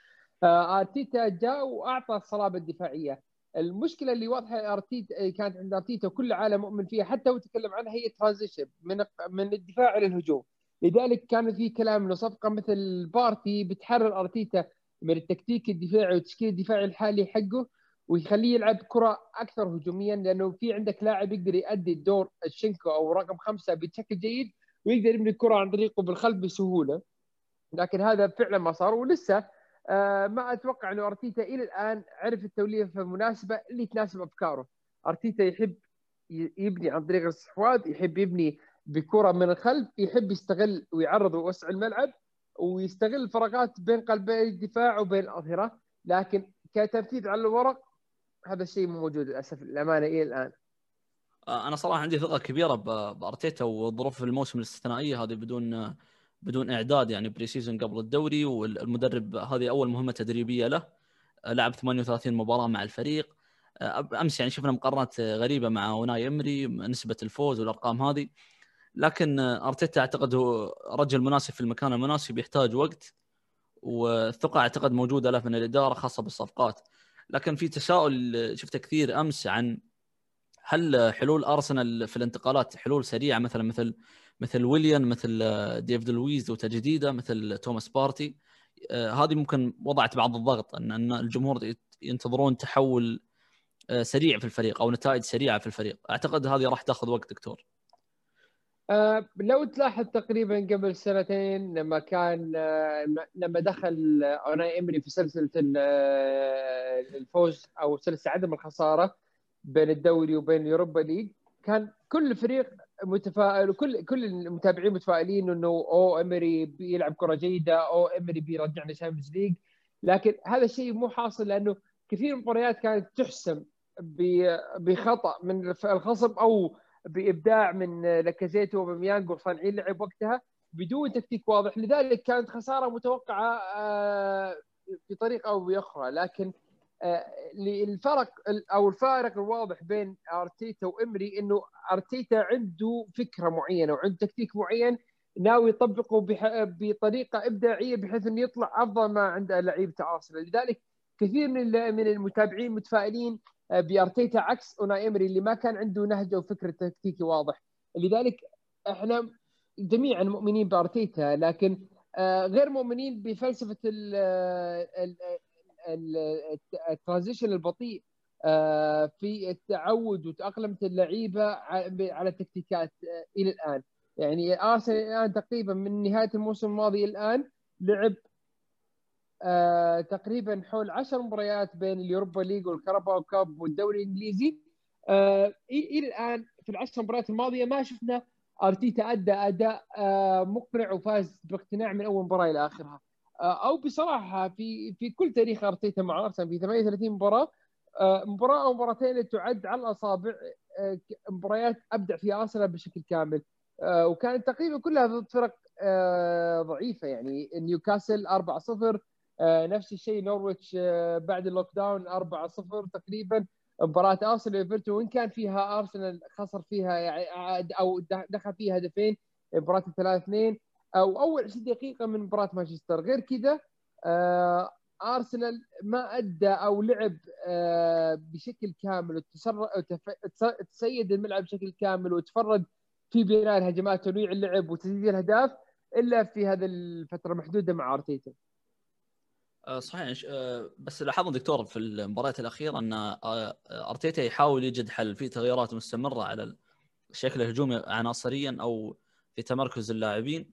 S2: آه، أرتيتا جاء وأعطى الصلابة الدفاعية. المشكلة اللي واضحة ارتيتا كانت عند أرتيتا وكل العالم مؤمن فيها حتى هو تكلم عنها هي transition من من الدفاع إلى الهجوم. لذلك كان في كلام إنه صفقة مثل بارتي بتحرر أرتيتا من التكتيك الدفاعي والتشكيل الدفاعي الحالي حقه. ويخليه يلعب كرة أكثر هجوميا لأنه في عندك لاعب يقدر يؤدي الدور السنكو أو رقم خمسة بشكل جيد ويقدر يبني الكره عن طريقه بالخلف بسهولة. لكن هذا فعلا ما صار ولسه آه ما أتوقع إنه أرتيتا إلى الآن عرف التوليفه المناسبة اللي تناسب أفكاره. أرتيتا يحب يبني عن طريق الاستحواذ يحب يبني بكرة من الخلف يحب يستغل ويعرض ويوسع الملعب ويستغل الفراغات بين قلبي الدفاع وبين الأظهرة. لكن كتنفيذ على الورق هذا الشيء مو موجود للأسف الامانه إلى الآن.
S1: آه، أنا صراحة عندي ثقة كبيرة بأرتيتا وظروف الموسم الاستثنائية هذه بدون بدون إعداد يعني pre-season قبل الدوري والمدرب هذه أول مهمة تدريبية له. لعب 38 مباراة مع الفريق. أمس يعني شفنا مقارنات غريبة مع أوناي إمري نسبة الفوز والأرقام هذه. لكن أرتيتا أعتقد هو رجل مناسب في المكان المناسب يحتاج وقت والثقة أعتقد موجودة له من الإدارة خاصة بالصفقات. لكن في تساؤل شفته كثير أمس عن هل حلول أرسنال في الانتقالات حلول سريعة مثلا مثل مثل ويليان مثل ديفيد لويز وتجديده مثل توماس بارتي. آه، هذه ممكن وضعت بعض الضغط إن إن الجمهور ينتظرون تحول آه، سريع في الفريق أو نتائج سريعة في الفريق. أعتقد هذه راح تأخذ وقت دكتور.
S2: أه لو تلاحظ تقريبا قبل سنتين لما كان أه لما دخل أوناي إمري في سلسلة الفوز أو سلسلة عدم الخسارة بين الدوري وبين اليوروبا ليج كان كل فريق متفائل وكل كل المتابعين متفائلين إنه أوه إمري بيلعب كرة جيدة أوه إمري بيرجعنا شامبيونز ليج. لكن هذا الشيء مو حاصل لأنه كثير من المباريات كانت تحسم بخطأ من الخصم أو بإبداع من لاكازيت وأوباميانج وصانعين لعب وقتها بدون تكتيك واضح. لذلك كانت خسارة متوقعة آه، بطريقه أو بأخرى. لكن آه، الفرق أو الفارق الواضح بين أرتيتا وإمري إنه أرتيتا عنده فكرة معينة وعنده تكتيك معين ناوي يطبقه بطريقة إبداعية بحيث إنه يطلع أفضل ما عند لعيبة أرسنال. لذلك كثير من من المتابعين متفائلين آه، بارتيتا عكس أوناي إمري اللي ما كان عنده نهج أو فكر تكتيكي واضح. لذلك إحنا جميعا مؤمنين بأرتيتا لكن آه، غير مؤمنين بفلسفة ال transition البطيء آه، في التعود وتأقلم اللعيبة على التكتيكات آه، إلى الآن. يعني أرسنال الآن تقريبا من نهاية الموسم الماضي الآن لعب آه تقريبا حول 10 مباريات بين اليوروبا ليج والكاراباو كاب والدوري الإنجليزي. آه إلى الآن في العشر مباريات الماضية ما شفنا أرتيتا أدى أداء آه مقنع وفاز باقتناع من أول مباراة إلى آخرها. أو بصراحة في في كل تاريخ أرتيتا مع أرسنال في 38 مباراة مباراة أو مباراتين تعد على الأصابع مباريات أبدع فيها أرسنال بشكل كامل. وكانت تقريبا كلها ضد فرق ضعيفة يعني. نيوكاسل 4-0 نفس الشيء نورويتش بعد ال lockdown 4-0 تقريبا. مباراة أرسنال إيفرتون وإن كان فيها أرسنال خسر فيها يعني أو دخل فيها هدفين مباراة 3 2 أو أول 20 دقيقة من مباراة مانشستر. غير كذا آه أرسنال ما أدى أو لعب آه بشكل كامل وتسيد الملعب بشكل كامل وتفرد في بناء الهجمات ونوع اللعب وتسديد الأهداف إلا في هذه الفترة المحدوده مع أرتيتا.
S1: آه، صحيح آه، بس لاحظنا دكتور في المباريات الأخيرة أن آه، أرتيتا يحاول يجد حل في تغييرات مستمرة على الشكل الهجومي عناصريا أو في تمركز اللاعبين.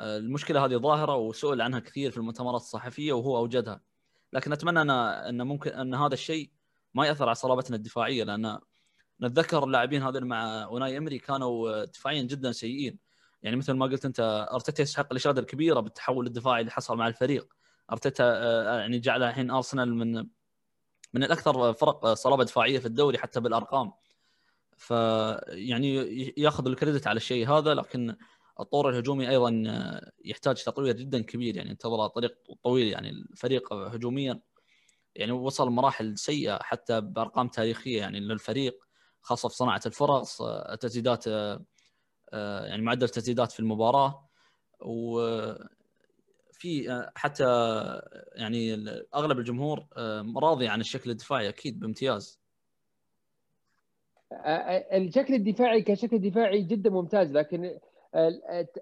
S1: المشكلة هذه ظاهرة وسئل عنها كثير في المؤتمرات الصحفية وهو أوجدها. لكن أتمنى أن أن ممكن أن هذا الشيء ما يأثر على صلابتنا الدفاعية لأن نتذكر اللاعبين هذول مع أوناي إمري كانوا دفاعيا جدا سيئين. يعني مثل ما قلت أنت أرتيتا يستحق الإشادة الكبيرة بالتحول الدفاعي اللي حصل مع الفريق. أرتيتا آه، يعني جعل الحين أرسنال من من الأكثر فرق صلابة دفاعية في الدوري حتى بالأرقام. فيعني ياخذ الكريدت على الشيء هذا لكن الطور الهجومي أيضا يحتاج تطوير جدا كبير. يعني انتظر طريق طويل يعني الفريق هجوميا يعني وصل مراحل سيئة حتى بأرقام تاريخية. يعني للفريق خاصة في صناعة الفرص التسديدات يعني معدل التسديدات في المباراة وفي حتى يعني أغلب الجمهور راضي عن الشكل الدفاعي أكيد بامتياز.
S2: الشكل الدفاعي كشكل دفاعي جدا ممتاز لكن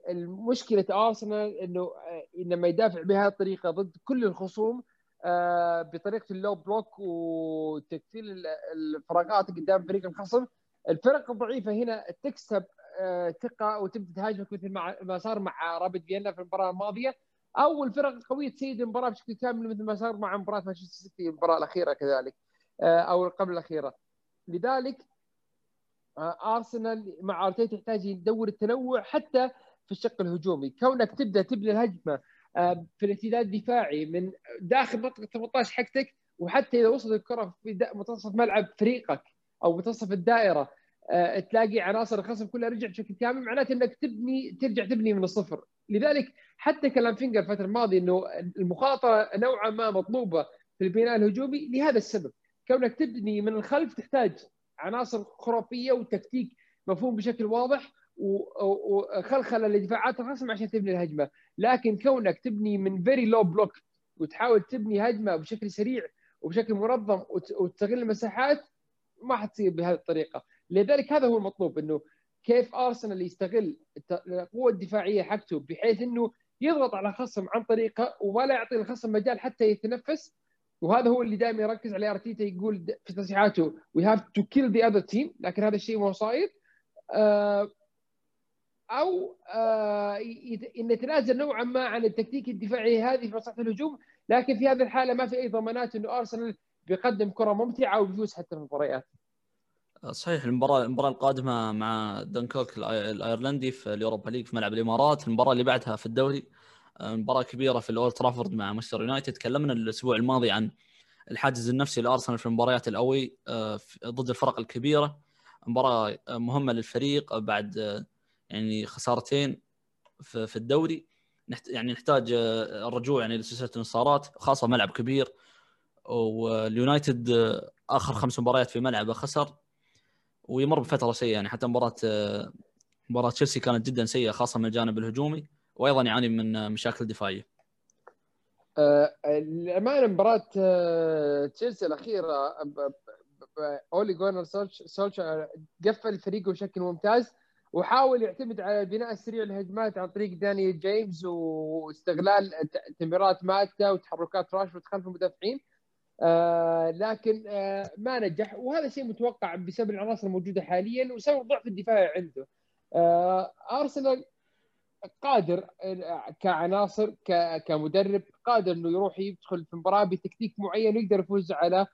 S2: المشكلة أرسنال إنه آه، لما يدافع بهذه الطريقة ضد كل الخصوم آه، بطريقة ال low block وتقتيل الفراغات قدام فريق الخصم الفرق الضعيفة هنا تكسب آه، ثقة وتبدأ تهاجمك مثل ما صار مع رابط فيينا في المباراة الماضية. أو الفرق القويه تسيد المباراة بشكل كامل مثل ما صار مع مباراة مانشستر سيتي المباراة الأخيرة كذلك أو قبل الأخيرة. لذلك آه، أرسنال مع أرتيتا يحتاج يدور التنوع حتى في الشق الهجومي. كونك تبدأ تبني الهجمة آه، في الارتداد الدفاعي من داخل منطقة 18 حقتك وحتى إذا وصلت الكرة في منتصف ملعب فريقك أو منتصف الدائرة آه، تلاقي عناصر الخصم كلها رجعت بشكل كامل معناته إنك تبني ترجع تبني من الصفر. لذلك حتى كلام فينجر الفترة الماضية إنه المخاطرة نوعا ما مطلوبة في البناء الهجومي لهذا السبب. كونك تبني من الخلف تحتاج عناصر خرافية وتكتيك مفهوم بشكل واضح وخلخلة لدفاعات الخصم عشان تبني الهجمة. لكن كونك تبني من very low block وتحاول تبني هجمة بشكل سريع وبشكل منظم وتستغل المساحات ما حتصير بهذه الطريقة. لذلك هذا هو المطلوب إنه كيف أرسنال يستغل القوة الدفاعية حقته بحيث إنه يضغط على خصم عن طريقه وما لا يعطي الخصم مجال حتى يتنفس؟ وهذا هو اللي دائما يركز عليه أرتيتا يقول في تصريحاته we have to kill the other team لكن هذا الشيء مو صاير. آه، أو آه، نتنازل نوعا ما عن التكتيك الدفاعي هذه في مصلحة الهجوم لكن في هذه الحالة ما في أي ضمانات إنه أرسنال بيقدم كرة ممتعة وبيفوز حتى في المباريات.
S1: صحيح المباراه المباراة القادمة مع دندوك الأيرلندي في اليوروبا ليج في ملعب الإمارات. المباراة اللي بعدها في الدوري آه، مباراة كبيرة في الأولد ترافورد مع مانشستر يونايتد. تكلمنا الأسبوع الماضي عن الحاجز النفسي لأرسنال في المباريات ال away آه، ضد الفرق الكبيرة. مباراة مهمة للفريق بعد يعني خسارتين في الدوري. يعني نحتاج الرجوع يعني لسلسلة الانتصارات خاصة ملعب كبير. واليونايتد آخر خمس مباريات في ملعبه خسر. ويمر بفترة سيئة يعني حتى مباراة مباراة تشيلسي كانت جدا سيئة خاصة من الجانب الهجومي وأيضا يعاني من مشاكل دفاعية.
S2: الأمانة مباراة تشيلسي الأخيرة أولي جونر سولشر قفل فريقه بشكل ممتاز وحاول يعتمد على البناء السريع للهجمات عن طريق داني جيمس واستغلال تمريرات ماتا وتحركات راشفورد خلف المدافعين آه لكن آه ما نجح. وهذا شيء متوقع بسبب العناصر الموجودة حاليا وسبب ضعف الدفاع عنده. آه أرسنال قادر آه، كعناصر كمدرب قادر إنه يروح يدخل في مباراة بتكتيك معين ويقدر يفوز على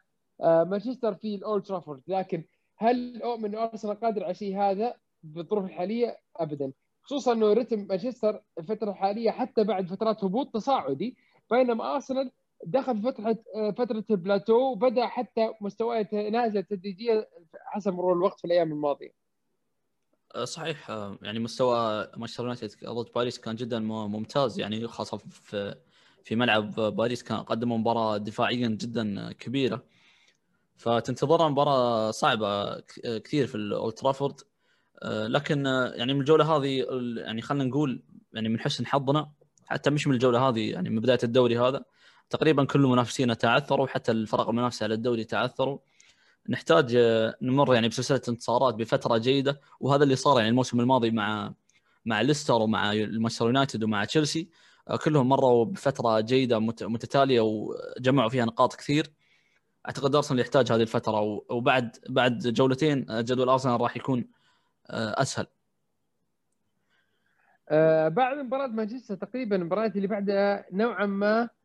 S2: آه، مانشستر في الأولد ترافورد. لكن هل اؤمن أرسنال قادر على شيء هذا بالظروف الحالية؟ ابدا. خصوصا إنه رتم مانشستر الفترة الحالية حتى بعد فترات هبوط تصاعدي بينما أرسنال دخل فتره آه، فترة البلاتو وبدا حتى مستواه يتنازل تدريجيا حسب مرور الوقت في الأيام الماضية.
S1: آه، صحيح يعني مستوى مانشستر يونايتد ضد باريس كان جدا ممتاز. يعني خاصة في في ملعب باريس كان قدموا مباراة دفاعيا جدا كبيرة. فتنتظرنا مباراة صعبة كثير في الأولد ترافورد. آه، لكن آه، يعني من الجولة هذه يعني خلينا نقول يعني من حسن حظنا حتى مش من الجولة هذه يعني من بداية الدوري هذا تقريبا كل منافسينا تعثروا حتى الفرق المنافسة على الدوري تعثروا. نحتاج آه، نمر يعني بسلسلة انتصارات بفترة جيدة وهذا اللي صار يعني الموسم الماضي مع مع ليستر ومع مانشستر يونايتد ومع تشيلسي. كلهم مروا بفترة جيدة متتالية وجمعوا فيها نقاط كثير. أعتقد أرسنال يحتاج هذه الفترة وبعد بعد جولتين جدول أرسنال راح يكون آه، أسهل.
S2: آه بعد مباراة مانشستر تقريبا المباريات اللي بعدها نوعا ما آه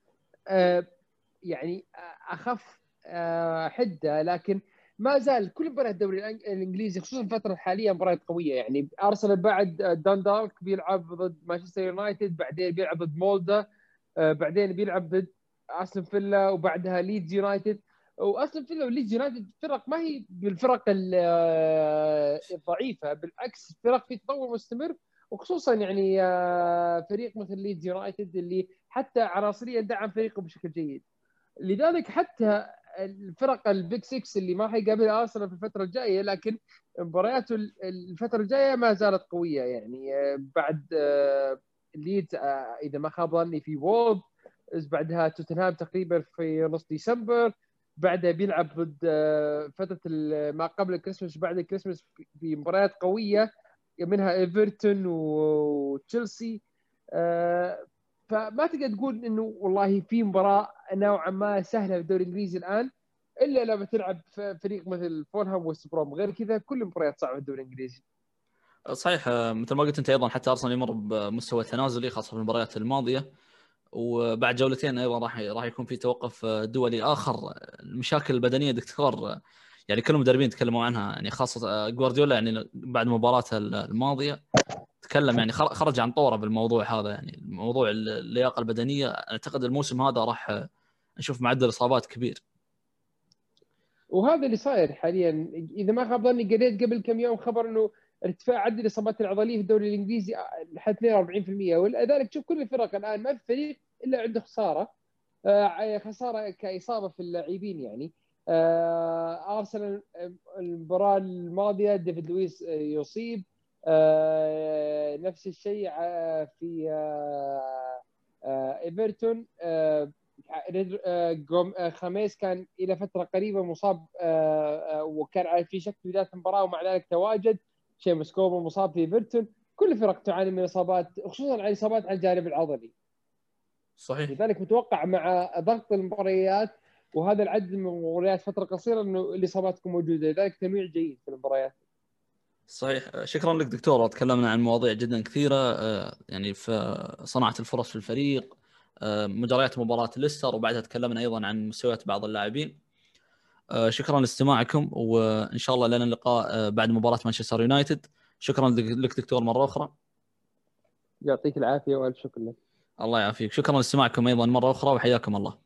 S2: يعني أخف آه حدة لكن ما زال كل مباريات الدوري الإنجليزي خصوصا الفترة الحالية مباريات قوية. يعني أرسنال بعد داندالك بيلعب ضد مانشستر يونايتد بعدين بيلعب ضد مولدا آه بعدين بيلعب ضد أستون فيلا وبعدها ليدز يونايتد. وأستون فيلا وليدز يونايتد فرق ما هي بالفرق آه، الضعيفة بالعكس فرق في تطور مستمر. وخصوصا يعني آه، فريق مثل ليدز يونايتد اللي حتى عناصريا دعم فريقه بشكل جيد. لذلك حتى الفرق ال big 6 اللي ما حيقابل أرسنال في الفترة الجاية لكن مبارياته الفترة الجاية ما زالت قوية. يعني آه، بعد ليدز إذا ما خاب ظني في وولفز بعدها توتنهام تقريبا في نص ديسمبر بعدها بيلعب ضد آه، فترة ما قبل الكريسماس وبعد الكريسماس في مباريات قوية منها إيفرتون وتشيلسي. آه، فما تقدر تقول إنه والله في مباراة نوعا ما سهلة في الدوري الإنجليزي الآن إلا لما تلعب فريق مثل فولهام وست بروم غير كذا كل المباريات صعبة في الدوري الإنجليزي.
S1: صحيح آه، مثل ما قلت أنت أيضا حتى أرسنال يمر بمستوى تنازلي خاصة في المباريات الماضية. وبعد جولتين أيضا راح راح يكون في توقف دولي آخر. المشاكل البدنية دكتور يعني كل المدربين تكلموا عنها يعني خاصة جوارديولا يعني بعد مباراته الماضية. تكلم يعني خرج عن طوره بالموضوع هذا يعني. موضوع اللياقة البدنية أعتقد الموسم هذا راح نشوف معدل إصابات كبير.
S2: وهذا اللي صاير حاليا. إذا ما خاب ظني قريت قبل كم يوم خبر إنه ارتفاع عدد الإصابات العضلية في الدوري الإنجليزي لحد 42% ولذلك تشوف كل الفرق الآن ما في فريق إلا عنده خسارة آه، خسارة كإصابة في اللاعبين يعني. آه، أرسنال المباراة الماضية ديفيد لويس يصيب. نفس الشيء في إيفرتون خميس كان إلى فترة قريبة مصاب وكان في شك في بداية المباراة ومع ذلك تواجد. شيء مسكوب مصاب في إيفرتون. كل الفرق تعاني من إصابات خصوصا الاصابات على الجانب العضلي.
S1: صحيح.
S2: لذلك متوقع مع ضغط المباريات وهذا العدد من المباريات فترة قصيرة إنه الإصابات تكون موجودة. لذلك تنويع جيد في المباريات.
S1: صحيح. شكرا لك دكتور تكلمنا عن مواضيع جدا كثيرة. آه، يعني في صناعة الفرص في الفريق آه، مجريات مباراة ليستر وبعدها تكلمنا أيضا عن مستويات بعض اللاعبين. آه، شكرا لاستماعكم وإن شاء الله لنا اللقاء بعد مباراة مانشستر يونايتد. شكرا لك دكتور مرة أخرى.
S2: يعطيك العافية وألف شكر لك.
S1: الله يعافيك. شكرا لاستماعكم أيضا مرة أخرى وحياكم الله.